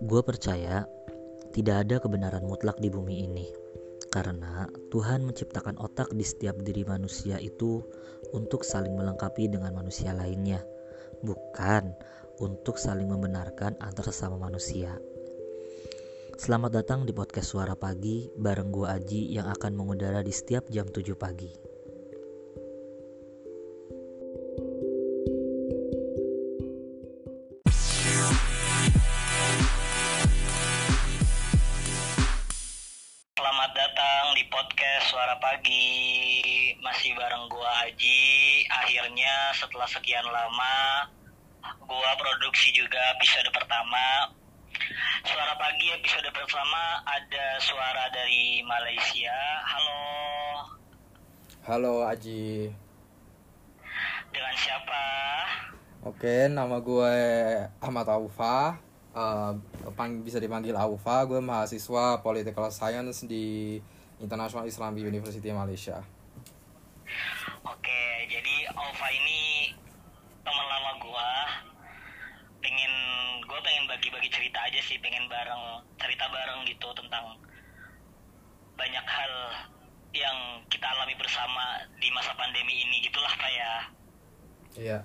Gue percaya tidak ada kebenaran mutlak di bumi ini, karena Tuhan menciptakan otak di setiap diri manusia itu untuk saling melengkapi dengan manusia lainnya, bukan untuk saling membenarkan antar sesama manusia. Selamat datang di podcast Suara Pagi bareng gue Aji yang akan mengudara di setiap jam 7 pagi. Halo Aji. Dengan siapa? Oke, nama gue Ahmad Aufa. Pang- bisa dipanggil Aufa. Gue mahasiswa Political Science di International Islamic University Malaysia. Oke jadi Ova ini teman lama gua pengen gue pengen bagi-bagi cerita aja sih pengen bareng cerita bareng gitu tentang banyak hal yang kita alami bersama di masa pandemi ini gitulah pak ya. Iya.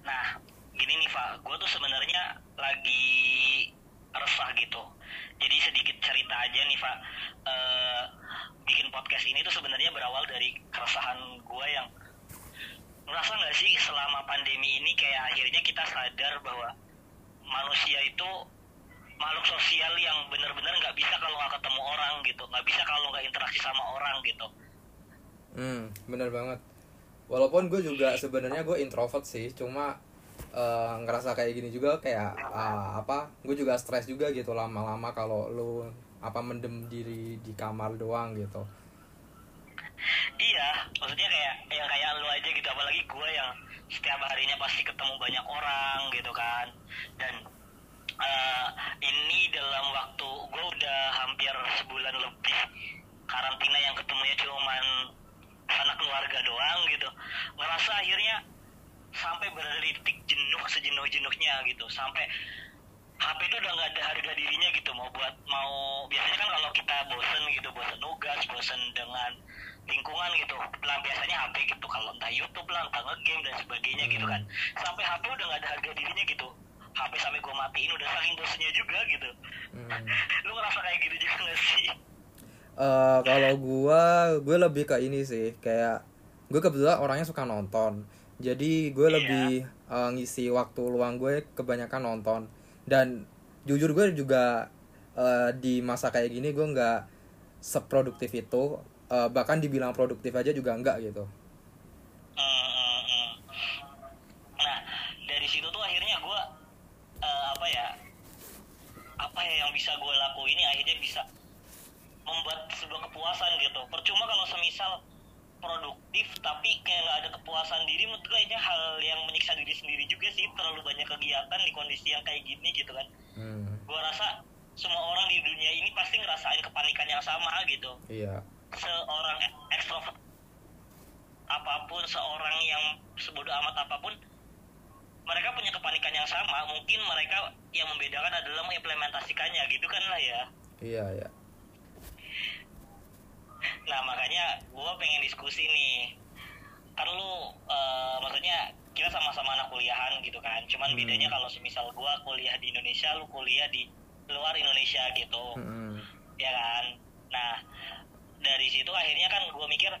nah gini nih pak gue tuh sebenarnya lagi resah gitu. Jadi sedikit cerita aja nih pak. Eh, bikin podcast ini tuh sebenarnya berawal dari keresahan gue yang merasa nggak sih selama pandemi ini kayak akhirnya kita sadar bahwa manusia itu makhluk sosial yang benar-benar nggak bisa kalau nggak ketemu orang gitu nggak bisa kalau nggak interaksi sama orang gitu Hmm, bener banget. Walaupun gue juga sebenarnya gue introvert sih, cuma eh, ngerasa kayak gini juga kayak ah, apa? Gue juga stres juga gitu lama-lama kalau lu apa mendem diri di kamar doang gitu. Iya, maksudnya kayak yang kayak lu aja gitu, apalagi gue yang setiap harinya pasti ketemu banyak orang gitu kan. Dan eh, ini dalam waktu gue udah hampir sebulan lebih karantina yang ketemunya cuman anak keluarga doang gitu. Ngerasa akhirnya sampai berada di titik jenuh sejenuh-jenuhnya gitu, sampai HP itu udah nggak ada harga dirinya gitu mau buat mau biasanya kan kalau kita bosen gitu bosen nugas bosen dengan lingkungan gitu lah biasanya HP gitu. Kalau entah YouTube lah entah ngegame dan sebagainya gitu kan. Sampai HP udah nggak ada harga dirinya gitu HP sampai gue matiin udah saking bosennya juga gitu. Hmm. lu ngerasa kayak gitu juga gak sih? Eh kalau gua gue lebih ke ini sih kayak gue kebetulan orangnya suka nonton. Jadi gue Iya. lebih eh, ngisi waktu luang gue kebanyakan nonton. Dan jujur gue juga eh, di masa kayak gini gue nggak seproduktif itu. Eh, bahkan dibilang produktif aja juga enggak gitu Hmm, hmm, hmm. Nah, dari situ tuh akhirnya gue apa ya? Apa ya yang bisa gue lakuin ini akhirnya bisa membuat sebuah kepuasan gitu. Percuma kalau semisal produktif tapi kayak nggak ada kepuasan diri menurut gue ini hal yang menyiksa diri sendiri juga sih. Terlalu banyak kegiatan di kondisi yang kayak gini gitu kan. Hmm, gue rasa semua orang di dunia ini pasti ngerasain kepanikan yang sama gitu. Iya. Seorang ekstrovert apa pun seorang yang sebodoh amat apa pun mereka punya kepanikan yang sama. Mungkin mereka yang membedakan adalah mengimplementasikannya gitu kan lah ya. Iya iya nah makanya gue pengen diskusi nih. Kan lu eh, maksudnya kita sama-sama anak kuliahan gitu kan. Cuman Hmm. bedanya kalau semisal gue kuliah di Indonesia lu kuliah di luar Indonesia gitu. Hmm, ya kan? Nah dari situ akhirnya kan gue mikir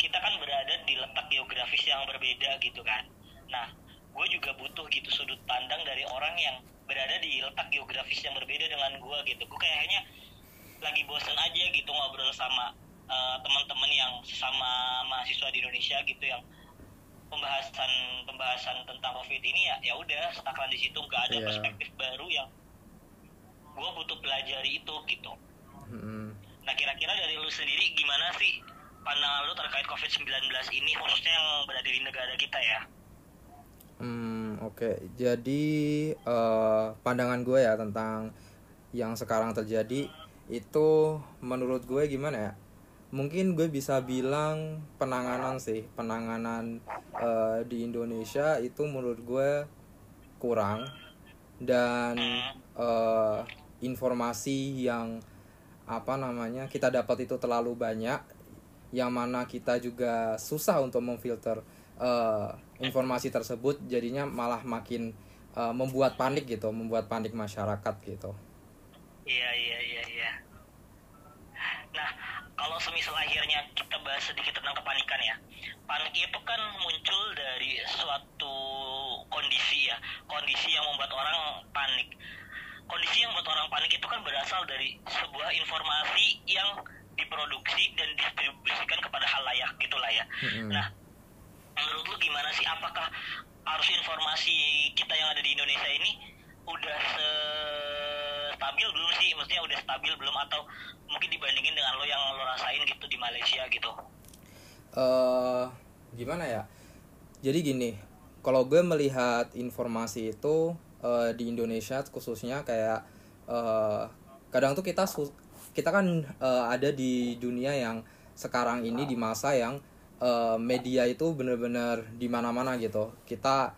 kita kan berada di letak geografis yang berbeda gitu kan. Nah gue juga butuh gitu sudut pandang dari orang yang berada di letak geografis yang berbeda dengan gue gitu. Gue kayaknya lagi bosen aja gitu ngobrol sama eh, teman-teman yang sesama mahasiswa di Indonesia gitu yang pembahasan pembahasan tentang covid ini ya ya udah stakran di situ nggak ada Iya. perspektif baru yang gue butuh pelajari itu gitu hmm. Nah kira-kira dari lu sendiri gimana sih pandangan lu terkait COVID-19 ini khususnya yang berada di negara kita ya? Hmm, oke. Jadi eh, pandangan gue ya tentang yang sekarang terjadi itu menurut gue gimana ya? Mungkin gue bisa bilang penanganan sih, penanganan eh, di Indonesia itu menurut gue kurang. Dan eh, informasi yang apa namanya kita dapat itu terlalu banyak. Yang mana kita juga susah untuk memfilter eh, informasi tersebut. Jadinya malah makin eh, membuat panik gitu membuat panik masyarakat gitu. Iya iya iya semisal akhirnya kita bahas sedikit tentang kepanikan ya. Panik itu kan muncul dari suatu kondisi ya, kondisi yang membuat orang panik. Kondisi yang membuat orang panik itu kan berasal dari sebuah informasi yang diproduksi dan distribusikan kepada halayak gitulah ya. Mm-mm. Nah, menurut lu gimana sih? Apakah arus informasi kita yang ada di Indonesia ini udah stabil belum sih? Maksudnya udah stabil belum atau mungkin dibandingin dengan lo yang lo rasain gitu di Malaysia gitu? eh gimana ya? Jadi gini, kalau gue melihat informasi itu eh, di Indonesia khususnya kayak eh, kadang tuh kita kita kan eh, ada di dunia yang sekarang ini di masa yang eh, media itu bener-bener di mana-mana gitu. Kita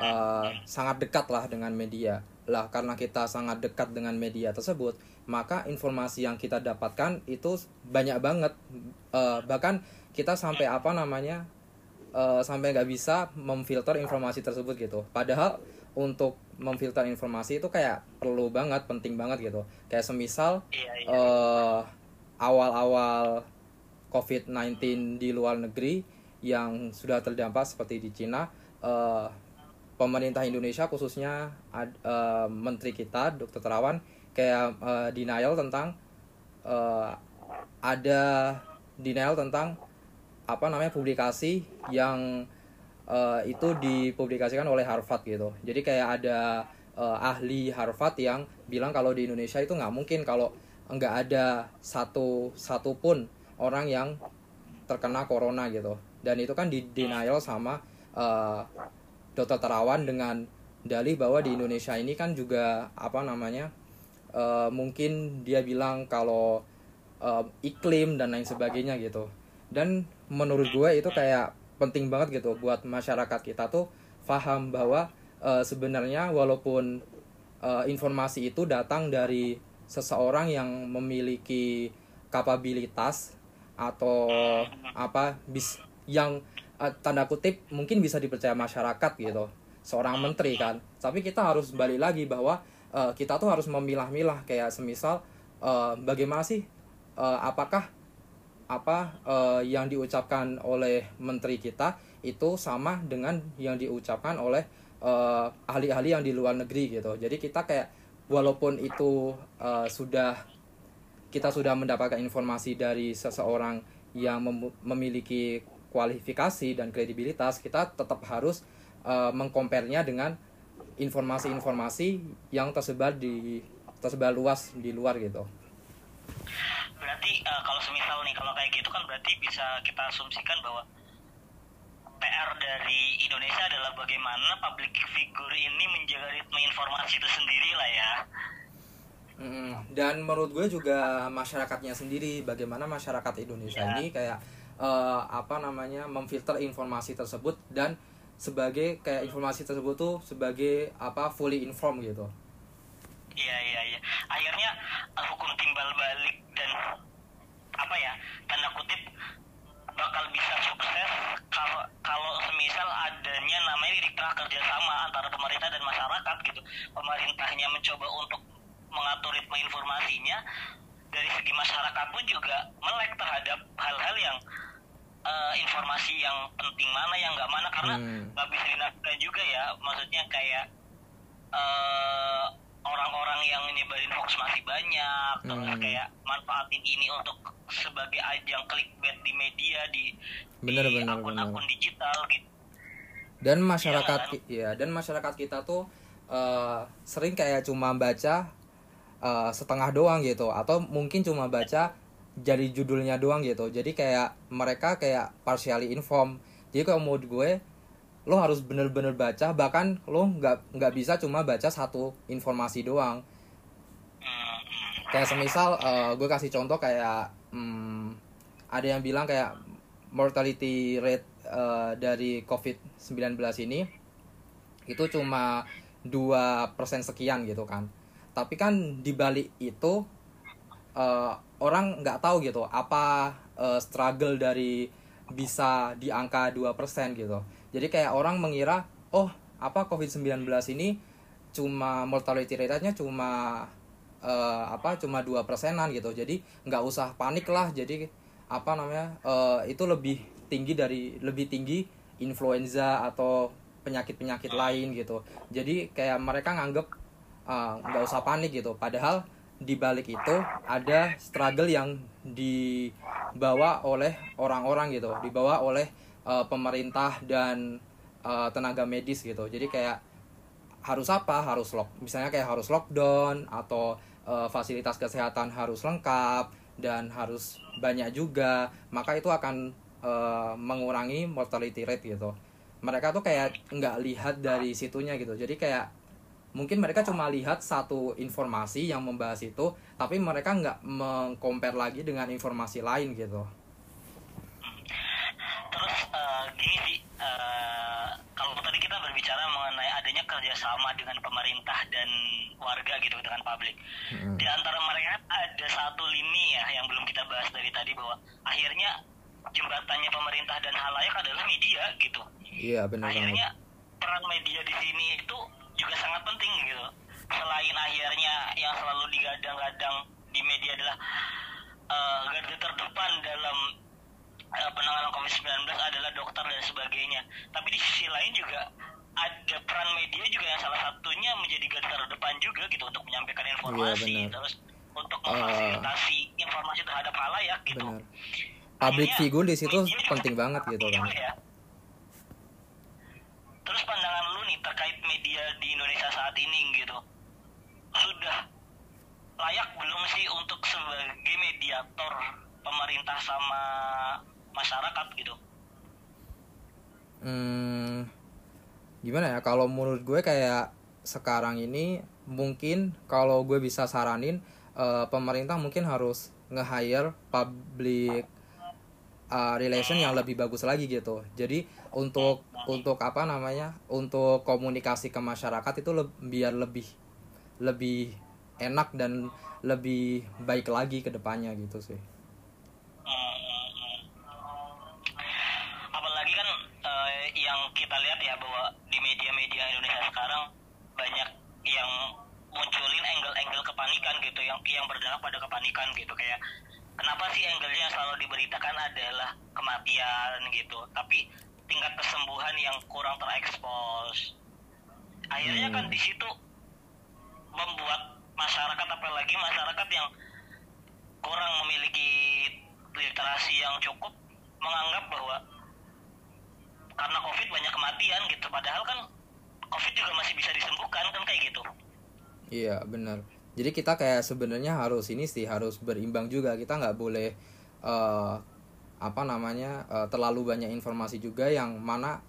eh, sangat dekat lah dengan media. Lah karena kita sangat dekat dengan media tersebut, maka informasi yang kita dapatkan itu banyak banget. Eh, bahkan kita sampai apa namanya eh, sampai nggak bisa memfilter informasi tersebut gitu. Padahal untuk memfilter informasi itu kayak perlu banget, penting banget gitu. Kayak semisal eh, awal-awal COVID-19 di luar negeri yang sudah terdampak seperti di Cina, eh, pemerintah Indonesia khususnya eh, menteri kita Dr. Terawan kayak eh, denial tentang eh, ada denial tentang apa namanya publikasi yang eh, itu dipublikasikan oleh Harvard gitu. Jadi kayak ada eh, ahli Harvard yang bilang kalau di Indonesia itu nggak mungkin kalau nggak ada satu satu pun orang yang terkena corona gitu. Dan itu kan di denial sama eh, Dr. Terawan dengan dalih bahwa di Indonesia ini kan juga apa namanya eh, mungkin dia bilang kalau eh, iklim dan lain sebagainya gitu dan menurut gue itu kayak penting banget gitu buat masyarakat kita tuh paham bahwa eh, sebenarnya walaupun eh, informasi itu datang dari seseorang yang memiliki kapabilitas atau apa bis yang tanda kutip mungkin bisa dipercaya masyarakat gitu. Seorang menteri kan. Tapi kita harus balik lagi bahwa eh, kita tuh harus memilah-milah. Kayak semisal eh, bagaimana sih eh, apakah apa eh, yang diucapkan oleh menteri kita itu sama dengan yang diucapkan oleh eh, ahli-ahli yang di luar negeri gitu. Jadi kita kayak walaupun itu eh, sudah kita sudah mendapatkan informasi dari seseorang yang mem- memiliki kualifikasi dan kredibilitas, kita tetap harus uh, mengkomparnya dengan informasi-informasi yang tersebar di tersebar luas di luar gitu. Berarti eh, kalau semisal nih kalau kayak gitu kan berarti bisa kita asumsikan bahwa PR dari Indonesia adalah bagaimana public figure ini menjaga ritme informasi itu sendiri lah ya. Mm, Dan menurut gue juga masyarakatnya sendiri, bagaimana masyarakat Indonesia Ya. ini kayak eh, apa namanya memfilter informasi tersebut dan sebagai kayak informasi tersebut tuh sebagai apa fully informed gitu. Iya iya iya. Akhirnya eh, hukum timbal balik dan apa ya tanda kutip bakal bisa sukses kalau kalau semisal adanya namanya tengah kerjasama antara pemerintah dan masyarakat gitu. Pemerintahnya mencoba untuk mengatur ritme informasinya dari segi masyarakat pun juga melek terhadap hal-hal yang eh, informasi yang penting mana yang nggak mana karena Hmm. nggak bisa dinafikan juga ya maksudnya kayak eh, orang-orang yang nyebarin hoax masih banyak terus Hmm. kayak manfaatin ini untuk sebagai ajang clickbait di media di Bener, di bener, akun-akun digital gitu dan masyarakat Iya. ki- ya dan masyarakat kita tuh eh, sering kayak cuma baca eh, setengah doang gitu atau mungkin cuma baca jadi judulnya doang gitu. Jadi kayak mereka kayak partially informed. Jadi kalau menurut gue lo harus bener-bener baca bahkan lo nggak nggak bisa cuma baca satu informasi doang. Kayak semisal eh, gue kasih contoh kayak hmm, ada yang bilang kayak mortality rate eh, dari COVID-19 ini itu cuma dua persen sekian gitu kan. Tapi kan di balik itu uh, orang nggak tahu gitu apa uh, struggle dari bisa di angka 2% gitu. Jadi kayak orang mengira oh apa COVID-19 ini cuma mortality rate-nya cuma uh, apa cuma dua persenan gitu. Jadi nggak usah panik lah. Jadi apa namanya uh, itu lebih tinggi dari lebih tinggi influenza atau penyakit-penyakit lain gitu. Jadi kayak mereka nganggep nggak uh, usah panik gitu. Padahal di balik itu ada struggle yang dibawa oleh orang-orang gitu, dibawa oleh uh, pemerintah dan uh, tenaga medis gitu. Jadi kayak harus apa? Harus lock, misalnya kayak harus lockdown atau uh, fasilitas kesehatan harus lengkap dan harus banyak juga. Maka itu akan uh, mengurangi mortality rate gitu. Mereka tuh kayak nggak lihat dari situnya gitu. Jadi kayak mungkin mereka cuma lihat satu informasi yang membahas itu tapi mereka nggak mengcompare lagi dengan informasi lain gitu. Terus uh, gini sih uh, kalau tadi kita berbicara mengenai adanya kerjasama dengan pemerintah dan warga gitu dengan publik. Hmm. di antara mereka ada satu lini ya yang belum kita bahas dari tadi bahwa akhirnya jembatannya pemerintah dan halayak adalah media gitu. Iya benar akhirnya peran media di sini itu juga sangat penting gitu selain akhirnya yang selalu digadang-gadang di media adalah uh, garda terdepan dalam uh, penanganan COVID-19 adalah dokter dan sebagainya. Tapi di sisi lain juga ada peran media juga yang salah satunya menjadi garda terdepan juga gitu untuk menyampaikan informasi iya, terus untuk memfasilitasi uh, informasi terhadap halayak gitu. Benar. public figure di situ penting banget gitu kan ya. Terus pandangan lu nih terkait media di Indonesia saat ini gitu. Sudah layak belum sih untuk sebagai mediator pemerintah sama masyarakat gitu? Hmm, gimana ya? Kalau menurut gue kayak sekarang ini mungkin kalau gue bisa saranin uh, pemerintah mungkin harus nge-hire public uh, relation yang lebih bagus lagi gitu. Jadi untuk untuk apa namanya? Untuk komunikasi ke masyarakat itu le biar lebih lebih enak dan lebih baik lagi ke depannya gitu sih apalagi kan uh, yang kita lihat ya bahwa di media-media Indonesia sekarang banyak yang munculin angle-angle kepanikan gitu yang yang berdampak pada kepanikan gitu kayak kenapa sih angle-nya selalu diberitakan adalah kematian gitu tapi tingkat kesembuhan yang kurang terekspos akhirnya kan hmm. kan di situ membuat masyarakat apalagi masyarakat yang kurang memiliki literasi yang cukup menganggap bahwa karena covid banyak kematian gitu padahal kan covid juga masih bisa disembuhkan kan kayak gitu iya benar jadi kita kayak sebenarnya harus ini sih harus berimbang juga. Kita nggak boleh uh, apa namanya uh, terlalu banyak informasi juga yang mana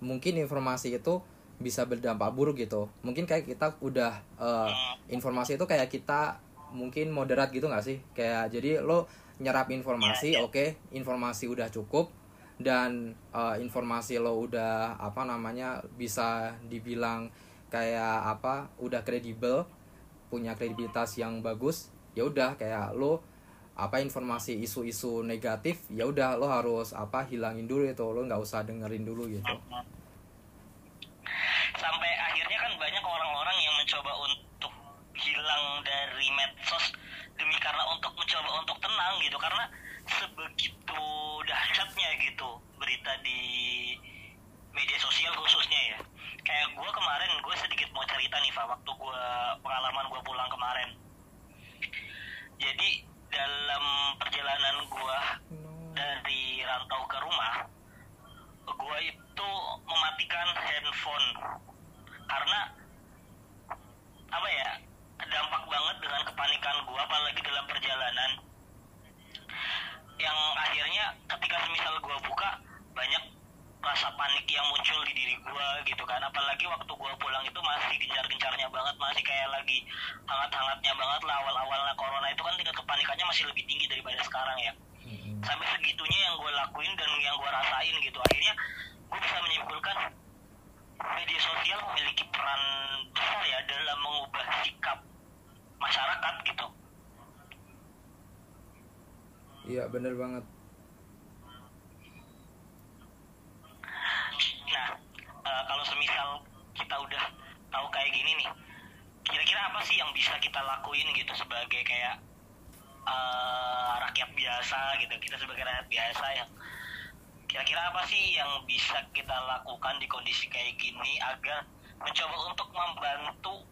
mungkin informasi itu bisa berdampak buruk gitu. Mungkin kayak kita udah uh, informasi itu kayak kita mungkin moderat gitu nggak sih? Kayak jadi lo nyerap informasi oke okay, informasi udah cukup dan uh, informasi lo udah apa namanya bisa dibilang kayak apa udah kredibel punya kredibilitas yang bagus ya udah kayak lo apa informasi isu-isu negatif ya udah lo harus apa hilangin dulu itu lo nggak usah dengerin dulu gitu. Sampai akhirnya kan banyak orang-orang yang mencoba untuk hilang dari medsos demi karena untuk mencoba untuk tenang gitu karena sebegitu dahsyatnya gitu berita di media sosial khususnya ya kayak gue kemarin gue sedikit mau cerita nih Pak waktu gue pengalaman gue pulang kemarin. Jadi dalam perjalanan gue dari rantau ke rumah gue itu mematikan handphone. Karena apa ya dampak banget dengan kepanikan gue apalagi dalam perjalanan. Yang akhirnya ketika banyak rasa panik yang muncul di diri gue gitu kan. Apalagi waktu gue pulang itu masih gencar-gencarnya banget masih kayak lagi hangat-hangatnya banget lah awal-awal lah corona itu kan tingkat kepanikannya masih lebih tinggi daripada sekarang ya. Sampai segitunya yang gue lakuin dan yang gue rasain gitu. Akhirnya gue bisa menyimpulkan media sosial memiliki peran besar ya dalam mengubah sikap masyarakat gitu. Iya bener banget. Nah eh, kalau semisal kita udah tahu kayak gini nih kira-kira apa sih yang bisa kita lakuin gitu sebagai kayak eh, rakyat biasa gitu kita sebagai rakyat biasa yang kira-kira apa sih yang bisa kita lakukan di kondisi kayak gini agar mencoba untuk membantu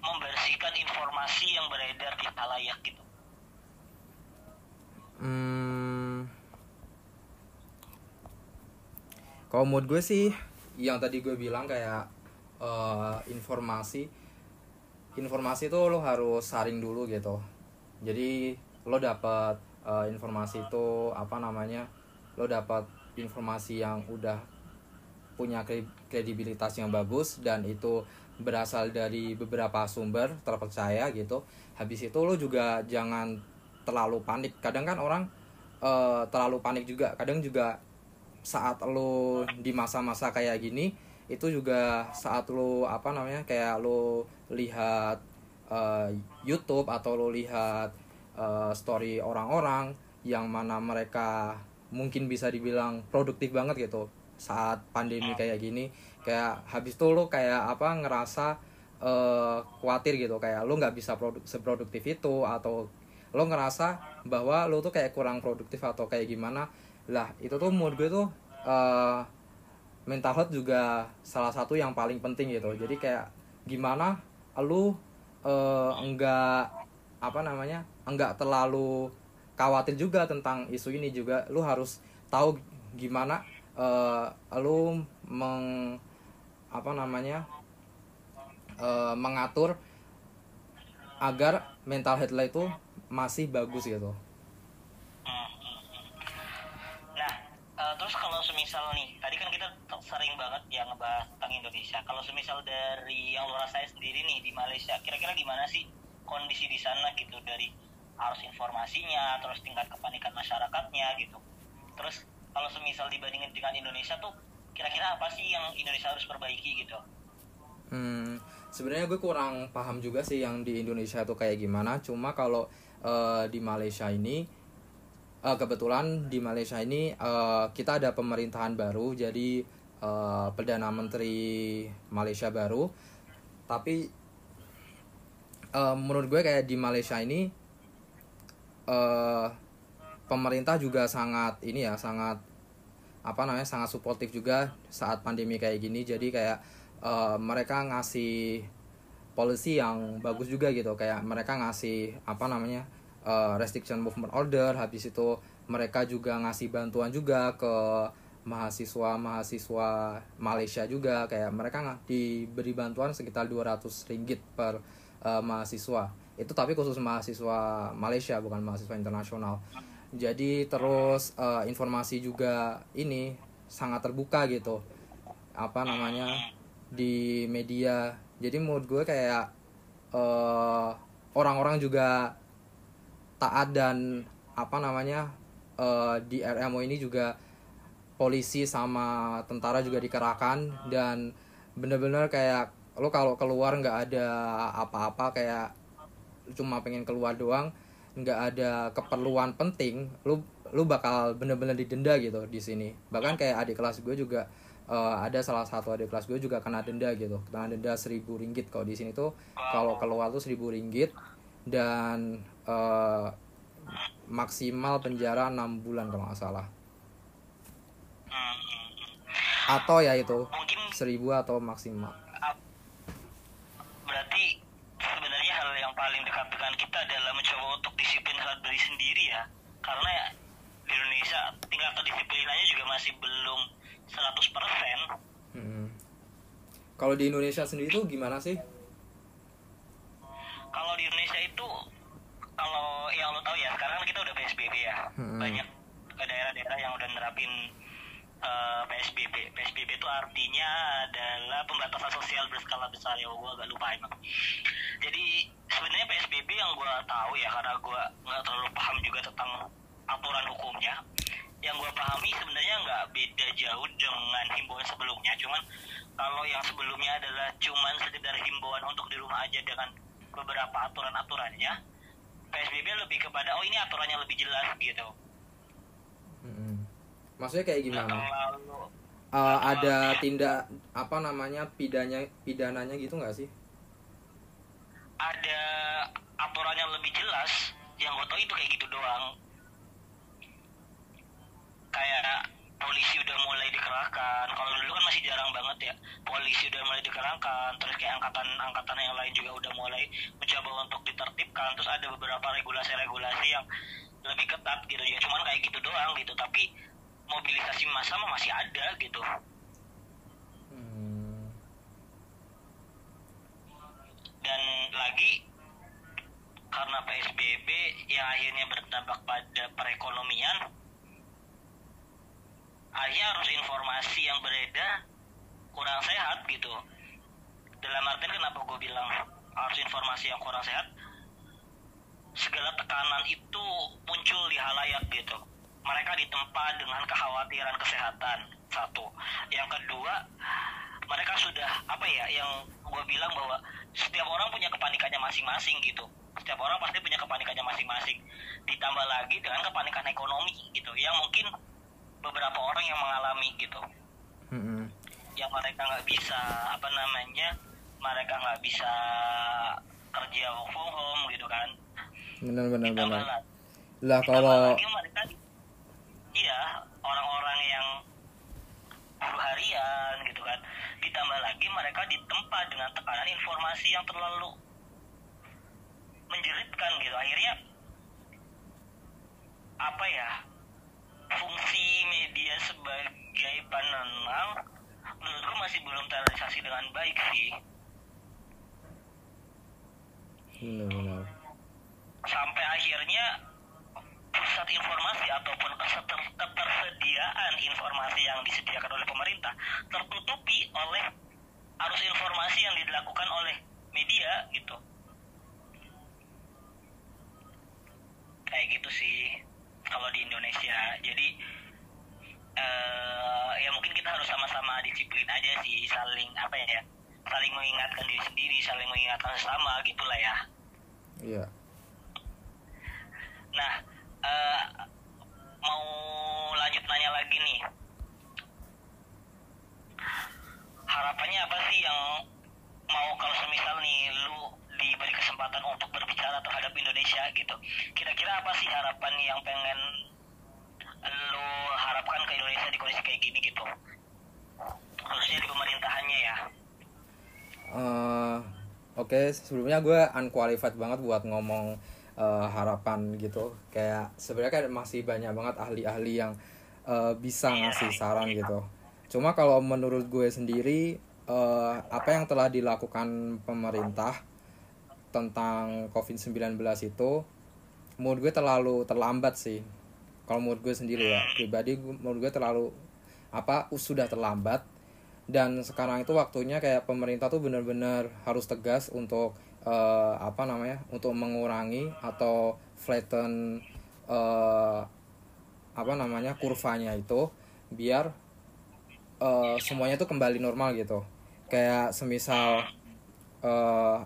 membersihkan informasi yang beredar di halayak gitu Hmm. Kalau mood gue sih, yang tadi gue bilang kayak eh, informasi, informasi itu lo harus saring dulu gitu. Jadi lo dapat eh, informasi itu apa namanya, lo dapat informasi yang udah punya kre- kredibilitas yang bagus dan itu berasal dari beberapa sumber terpercaya gitu. Habis itu lo juga jangan terlalu panik. Kadang kan orang eh, terlalu panik juga. Kadang juga saat lo di masa-masa kayak gini itu juga saat lo apa namanya kayak lo lihat eh, YouTube atau lo lihat eh, story orang-orang yang mana mereka mungkin bisa dibilang produktif banget gitu saat pandemi kayak gini kayak habis itu lo kayak apa ngerasa eh, khawatir gitu kayak lo nggak bisa produk seproduktif itu atau lo ngerasa bahwa lo tuh kayak kurang produktif atau kayak gimana lah itu tuh menurut gue tuh eh, mental health juga salah satu yang paling penting gitu. Jadi kayak gimana lu eh, enggak apa namanya enggak terlalu khawatir juga tentang isu ini juga. Lu harus tahu gimana eh, lu meng apa namanya eh, mengatur agar mental health itu masih bagus gitu terus kalau semisal nih, tadi kan kita sering banget ya ngebahas tentang Indonesia. Kalau semisal dari yang lu rasain sendiri nih di Malaysia, kira-kira gimana sih kondisi di sana gitu dari arus informasinya, terus tingkat kepanikan masyarakatnya gitu. Terus kalau semisal dibandingin dengan Indonesia tuh, kira-kira apa sih yang Indonesia harus perbaiki gitu? Hmm, sebenarnya gue kurang paham juga sih yang di Indonesia itu kayak gimana. Cuma kalau eh, di Malaysia ini, eh, kebetulan di Malaysia ini eh, kita ada pemerintahan baru, jadi eh, perdana menteri Malaysia baru. Tapi eh, menurut gue kayak di Malaysia ini eh, pemerintah juga sangat ini ya sangat apa namanya sangat suportif juga saat pandemi kayak gini. Jadi kayak eh, mereka ngasih policy yang bagus juga gitu kayak mereka ngasih apa namanya eh, restriction movement order habis itu mereka juga ngasih bantuan juga ke mahasiswa mahasiswa Malaysia juga kayak mereka nggak diberi bantuan sekitar 200 ringgit per eh, mahasiswa. Itu tapi khusus mahasiswa Malaysia bukan mahasiswa internasional. Jadi terus eh, informasi juga ini sangat terbuka gitu. Apa namanya? Di media. Jadi menurut gue kayak orang-orang juga taat dan apa namanya eh, di RMO ini juga polisi sama tentara juga dikerahkan dan bener-bener kayak lo kalau keluar nggak ada apa-apa kayak cuma pengen keluar doang nggak ada keperluan penting lu lu bakal bener-bener didenda gitu di sini. Bahkan kayak adik kelas gue juga eh, ada salah satu adik kelas gue juga kena denda gitu kena denda seribu ringgit. Kalau di sini tuh kalau keluar tuh seribu ringgit dan eh, maksimal penjara enam bulan kalau nggak salah. Atau ya itu Mungkin seribu atau maksimal. Berarti sebenarnya hal yang paling dekat dengan kita adalah mencoba untuk disiplin terhadap diri sendiri ya. Karena ya di Indonesia tingkat kedisiplinannya juga masih belum 100% Hmm. kalau di Indonesia sendiri tuh gimana sih? Kalau di Indonesia itu kalau yang lo tahu ya sekarang kita udah PSBB ya. Hmm. banyak daerah-daerah yang udah nerapin eh, PSBB PSBB itu artinya adalah pembatasan sosial berskala besar ya gue agak lupa emang. Jadi sebenarnya PSBB yang gue tahu ya karena gue nggak terlalu paham juga tentang aturan hukumnya yang gue pahami sebenarnya nggak beda jauh dengan himbauan sebelumnya. Cuman kalau yang sebelumnya adalah cuman sekedar himbauan untuk di rumah aja dengan beberapa aturan-aturannya PSBB lebih kepada oh ini aturannya lebih jelas gitu. Mm-mm. maksudnya kayak gimana? Terlalu Eh, ada tindak apa namanya pidanya pidananya gitu nggak sih? Ada aturannya lebih jelas yang gue tau itu kayak gitu doang. Kayak polisi udah mulai dikerahkan. Kalau dulu kan masih jarang banget ya polisi udah mulai dikerahkan. Terus kayak angkatan angkatan yang lain juga udah mulai mencoba untuk ditertibkan. Terus ada beberapa regulasi-regulasi yang lebih ketat gitu ya. Cuman kayak gitu doang gitu. Tapi mobilisasi massa masih ada gitu. Dan lagi karena PSBB yang akhirnya berdampak pada perekonomian akhirnya harus informasi yang beredar kurang sehat gitu. Dalam artian kenapa gue bilang harus informasi yang kurang sehat? Segala tekanan itu muncul di halayak gitu. Mereka ditempa dengan kekhawatiran kesehatan satu. Yang kedua mereka sudah apa ya yang gue bilang bahwa setiap orang punya kepanikannya masing-masing gitu. Setiap orang pasti punya kepanikannya masing-masing. Ditambah lagi dengan kepanikan ekonomi gitu yang mungkin beberapa orang yang mengalami gitu. Mm-mm. yang mereka nggak bisa apa namanya mereka nggak bisa kerja work from home gitu kan. Benar benar benar. lah kalau mereka iya orang-orang yang buruh harian gitu kan. Ditambah lagi mereka ditempa dengan tekanan informasi yang terlalu menjeritkan gitu. Akhirnya apa ya fungsi media sebagai penenang menurutku masih belum terrealisasi dengan baik sih. Benar benar sampai akhirnya pusat informasi ataupun ketersediaan informasi yang disediakan oleh pemerintah tertutupi oleh arus informasi yang dilakukan oleh media gitu. Kayak gitu sih kalau di Indonesia. Jadi eh ya mungkin kita harus sama-sama disiplin aja sih saling apa ya saling mengingatkan diri sendiri saling mengingatkan sesama gitulah ya. Iya. Nah, eh, mau lanjut nanya lagi nih. Harapannya apa sih yang mau kalau semisal nih lu diberi kesempatan untuk berbicara terhadap Indonesia gitu. Kira-kira apa sih harapan yang pengen lu harapkan ke Indonesia di kondisi kayak gini gitu? Khususnya di pemerintahannya ya. Eh, oke sebelumnya gue unqualified banget buat ngomong eh, harapan gitu kayak sebenarnya kan masih banyak banget ahli-ahli yang eh, bisa ngasih saran gitu cuma kalau menurut gue sendiri eh, apa yang telah dilakukan pemerintah tentang COVID-19 itu menurut gue terlalu terlambat sih. Kalau menurut gue sendiri ya pribadi gue- menurut gue terlalu apa sudah terlambat. Dan sekarang itu waktunya kayak pemerintah tuh benar-benar harus tegas untuk eh, apa namanya untuk mengurangi atau flatten eh, apa namanya kurvanya itu biar eh, semuanya tuh kembali normal gitu. Kayak semisal eh,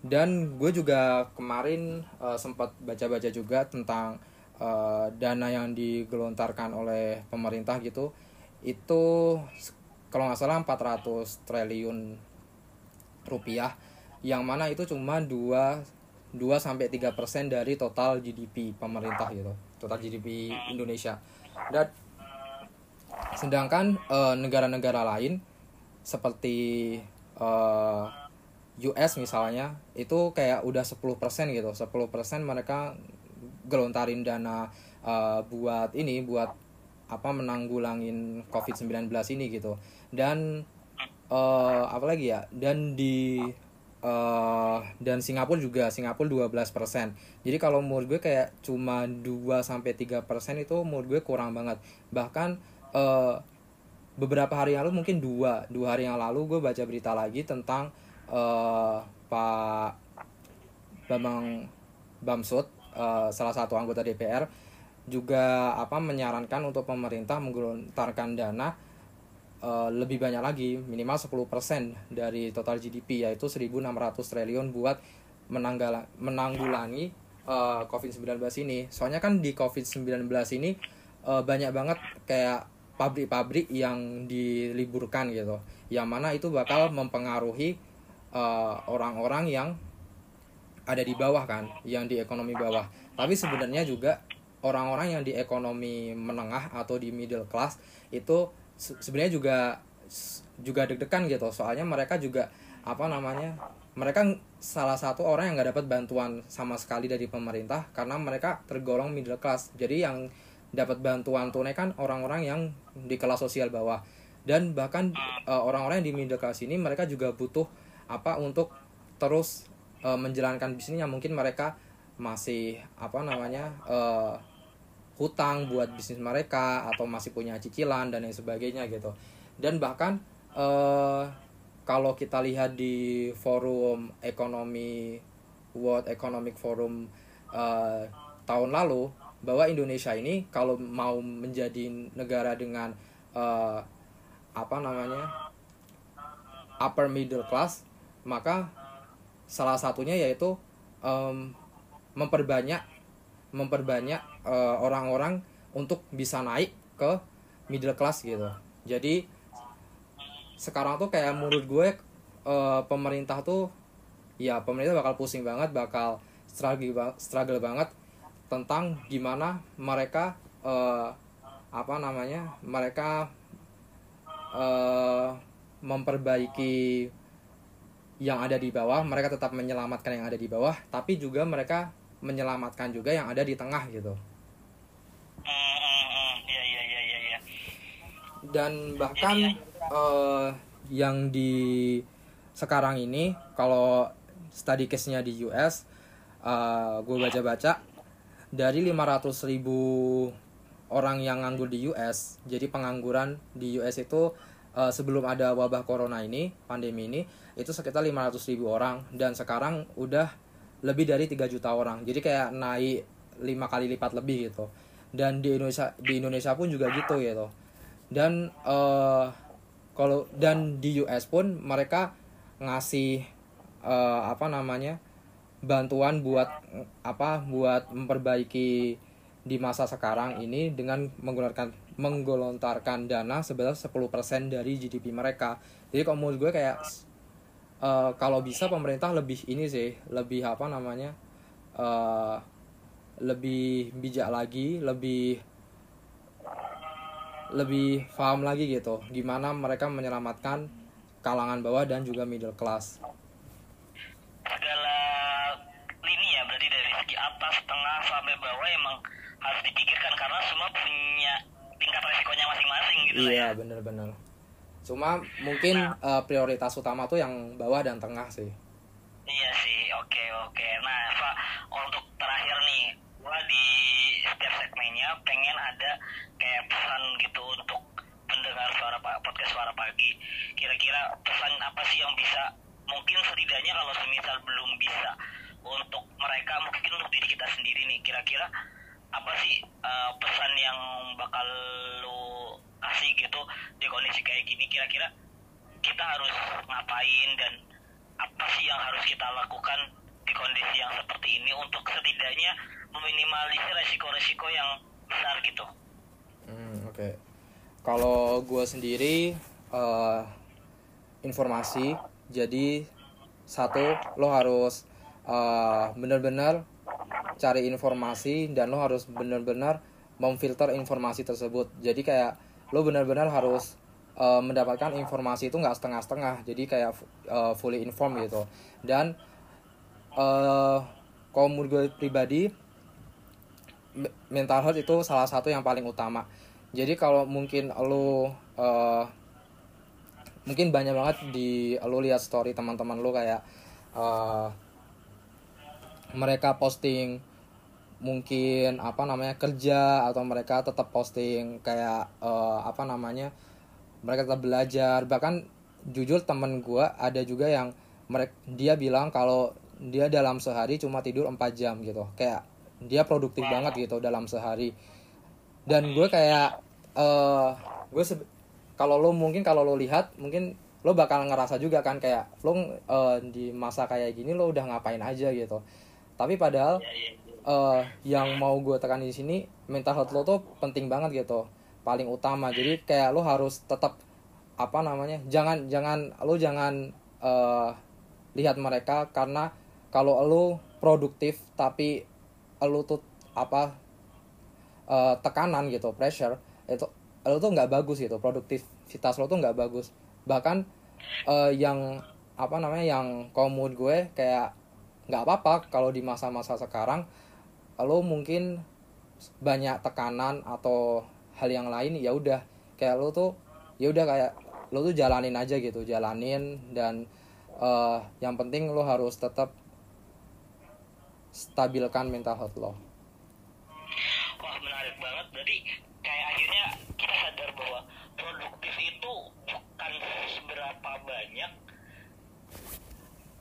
dan gue juga kemarin eh, sempat baca-baca juga tentang eh, dana yang digelontarkan oleh pemerintah gitu. Itu kalau nggak salah 400 triliun rupiah. Yang mana itu cuma 2 2 sampai 3 persen dari total GDP pemerintah gitu. Total GDP Indonesia. Dan sedangkan eh, negara-negara lain seperti eh, US misalnya itu kayak udah 10% gitu. 10% mereka gelontarin dana eh, buat ini buat apa menanggulangin COVID-19 ini gitu. Dan eh apa lagi ya? Dan di eh dan Singapura juga Singapura 12% jadi kalau menurut gue kayak cuma 2 sampai 3% itu menurut gue kurang banget. Bahkan eh beberapa hari yang lalu mungkin dua dua hari yang lalu gue baca berita lagi tentang eh Pak Bambang Bamsud eh, salah satu anggota DPR juga apa menyarankan untuk pemerintah menggelontarkan dana uh, lebih banyak lagi minimal 10% dari total GDP yaitu 1.600 triliun buat menanggulangi uh, COVID-19 ini. Soalnya kan di COVID-19 ini uh, banyak banget kayak pabrik-pabrik yang diliburkan gitu. Yang mana itu bakal mempengaruhi orang-orang uh, yang ada di bawah kan, yang di ekonomi bawah. Tapi sebenarnya juga orang-orang yang di ekonomi menengah atau di middle class itu sebenarnya juga juga deg-degan gitu. Soalnya mereka juga apa namanya mereka salah satu orang yang nggak dapat bantuan sama sekali dari pemerintah karena mereka tergolong middle class. Jadi yang dapat bantuan tunai kan orang-orang yang di kelas sosial bawah. Dan bahkan uh, orang-orang yang di middle class ini mereka juga butuh apa untuk terus uh, menjalankan bisnisnya mungkin mereka masih apa namanya uh, hutang buat bisnis mereka atau masih punya cicilan dan lain sebagainya gitu. Dan bahkan uh, kalau kita lihat di forum ekonomi World Economic Forum uh, tahun lalu bahwa Indonesia ini kalau mau menjadi negara dengan uh, apa namanya upper middle class maka salah satunya yaitu um, memperbanyak memperbanyak uh, orang-orang untuk bisa naik ke middle class gitu. Jadi sekarang tuh kayak menurut gue uh, pemerintah tuh ya pemerintah bakal pusing banget bakal struggle struggle banget tentang gimana mereka uh, apa namanya mereka uh, memperbaiki yang ada di bawah mereka tetap menyelamatkan yang ada di bawah tapi juga mereka menyelamatkan juga yang ada di tengah gitu. Iya, iya, iya, Dan bahkan uh, yang di sekarang ini kalau study case-nya di US, uh, gue baca-baca dari 500 ribu orang yang nganggur di US, jadi pengangguran di US itu uh, sebelum ada wabah corona ini, pandemi ini, itu sekitar 500 ribu orang. Dan sekarang udah lebih dari 3 juta orang. Jadi kayak naik lima kali lipat lebih gitu. Dan di Indonesia di Indonesia pun juga gitu gitu. Dan uh, kalau dan di US pun mereka ngasih uh, apa namanya bantuan buat apa buat memperbaiki di masa sekarang ini dengan menggunakan menggelontarkan dana sebesar 10% dari GDP mereka. Jadi kalau menurut gue kayak uh, kalau bisa pemerintah lebih ini sih lebih apa namanya uh, lebih bijak lagi lebih lebih paham lagi gitu gimana mereka menyelamatkan kalangan bawah dan juga middle class segala lini ya berarti dari segi atas tengah sampai bawah emang harus dipikirkan karena semua punya tingkat resikonya masing-masing gitu iya ya. bener-bener Cuma mungkin nah, uh, prioritas utama tuh yang bawah dan tengah sih. Iya sih, oke okay, oke. Okay. Nah, Eva, untuk terakhir nih, gua di setiap segmennya pengen ada kayak pesan gitu untuk pendengar suara podcast suara pagi. Kira-kira pesan apa sih yang bisa mungkin setidaknya kalau semisal belum bisa untuk mereka mungkin untuk diri kita sendiri nih kira-kira apa sih uh, pesan yang bakal lo kasih gitu di kondisi kayak gini kira-kira kita harus ngapain dan apa sih yang harus kita lakukan di kondisi yang seperti ini untuk setidaknya meminimalisir resiko-resiko yang besar gitu. Hmm, Oke, okay. kalau gue sendiri uh, informasi, jadi satu lo harus uh, benar-benar cari informasi dan lo harus benar-benar memfilter informasi tersebut. Jadi kayak lo benar-benar harus uh, mendapatkan informasi itu nggak setengah-setengah. Jadi kayak uh, fully informed gitu. Dan uh, kalau menurut gue pribadi mental health itu salah satu yang paling utama. Jadi kalau mungkin lo uh, mungkin banyak banget di lo lihat story teman-teman lo kayak uh, mereka posting mungkin apa namanya kerja atau mereka tetap posting kayak uh, apa namanya mereka tetap belajar. Bahkan jujur temen gue ada juga yang mereka dia bilang kalau dia dalam sehari cuma tidur 4 jam gitu. Kayak dia produktif banget gitu dalam sehari. Dan gue kayak uh, gue kalau lo mungkin kalau lo lihat mungkin lo bakal ngerasa juga kan kayak lo eh, di masa kayak gini lo udah ngapain aja gitu tapi padahal ya, ya, eh, yang mau gue tekan di sini mental health lo tuh penting banget gitu. Paling utama. Jadi kayak lo harus tetap apa namanya jangan jangan lo jangan eh, lihat mereka karena kalau lo produktif tapi lo tuh apa eh, tekanan gitu pressure itu lo tuh nggak bagus gitu. Produktivitas lo tuh nggak bagus. Bahkan eh, yang apa namanya yang komod gue kayak nggak apa-apa kalau di masa-masa sekarang lo mungkin banyak tekanan atau hal yang lain ya udah kayak lo tuh ya udah kayak lo tuh jalanin aja gitu jalanin dan eh, yang penting lo harus tetap stabilkan mental health lo Wah menarik banget. Berarti kayak akhirnya kita sadar bahwa produktif itu bukan seberapa banyak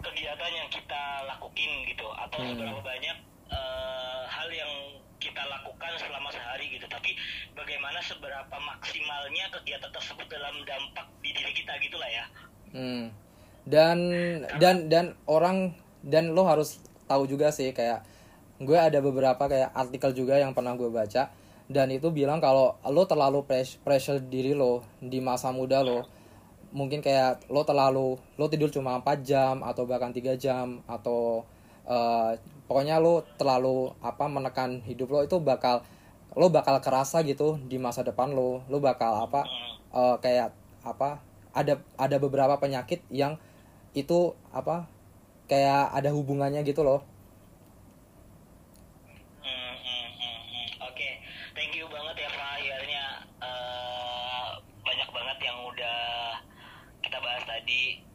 kegiatan yang kita lakuin gitu, atau Hmm. seberapa banyak eh, hal yang kita lakukan selama sehari gitu. Tapi bagaimana seberapa maksimalnya kegiatan tersebut dalam dampak di diri kita gitulah ya. Hmm. Dan dan dan orang dan lo harus tahu juga sih kayak gue ada beberapa kayak artikel juga yang pernah gue baca dan itu bilang kalau lo terlalu pres- pressure diri lo di masa muda lo mungkin kayak lo terlalu lo tidur cuma 4 jam atau bahkan tiga jam atau eh, pokoknya lo terlalu apa menekan hidup lo itu bakal lo bakal kerasa gitu di masa depan lo. Lo bakal apa eh, kayak apa ada ada beberapa penyakit yang itu apa kayak ada hubungannya gitu loh Hmm, hmm, hmm, hmm. Oke, thank you banget ya Pak. Akhirnya eh, banyak banget yang udah kita bahas tadi.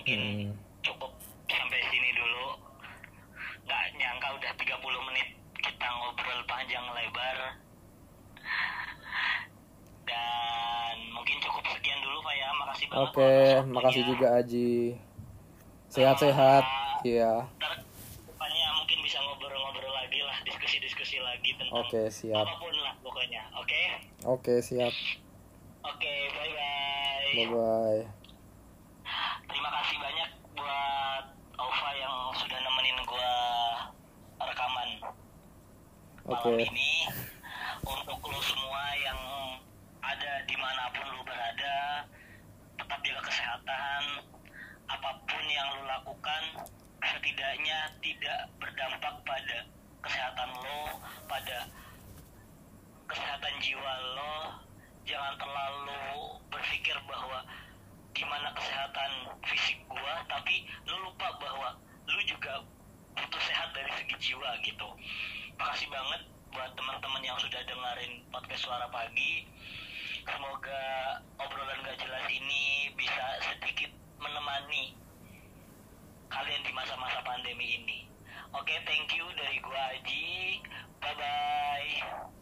Mungkin Hmm. cukup sampai sini dulu. Nggak nyangka udah 30 menit kita ngobrol panjang lebar. Dan mungkin cukup sekian dulu Pak ya. Makasih banget. oke atas makasih juga Aji sehat-sehat iya Ntar depannya mungkin bisa ngobrol-ngobrol lagi lah, diskusi-diskusi lagi tentang oke siap apa pun lah pokoknya. Oke? oke siap Oke, bye-bye. bye bye Terima kasih banyak buat Ova yang sudah nemenin gua rekaman malam ini. Untuk lo semua yang ada di mana pun lo berada, tetap jaga kesehatan. Apa pun yang lo lakukan, setidaknya tidak berdampak pada kesehatan lo, pada kesehatan jiwa lo. Jangan terlalu berpikir bahwa gimana kesehatan fisik gua, tapi lo lupa bahwa lo juga butuh sehat dari segi jiwa gitu. Makasih banget buat teman-teman yang sudah dengerin podcast suara pagi. Semoga obrolan gak jelas ini bisa sedikit menemani kalian di masa-masa pandemi ini. Oke, thank you dari gua Aji. Bye bye.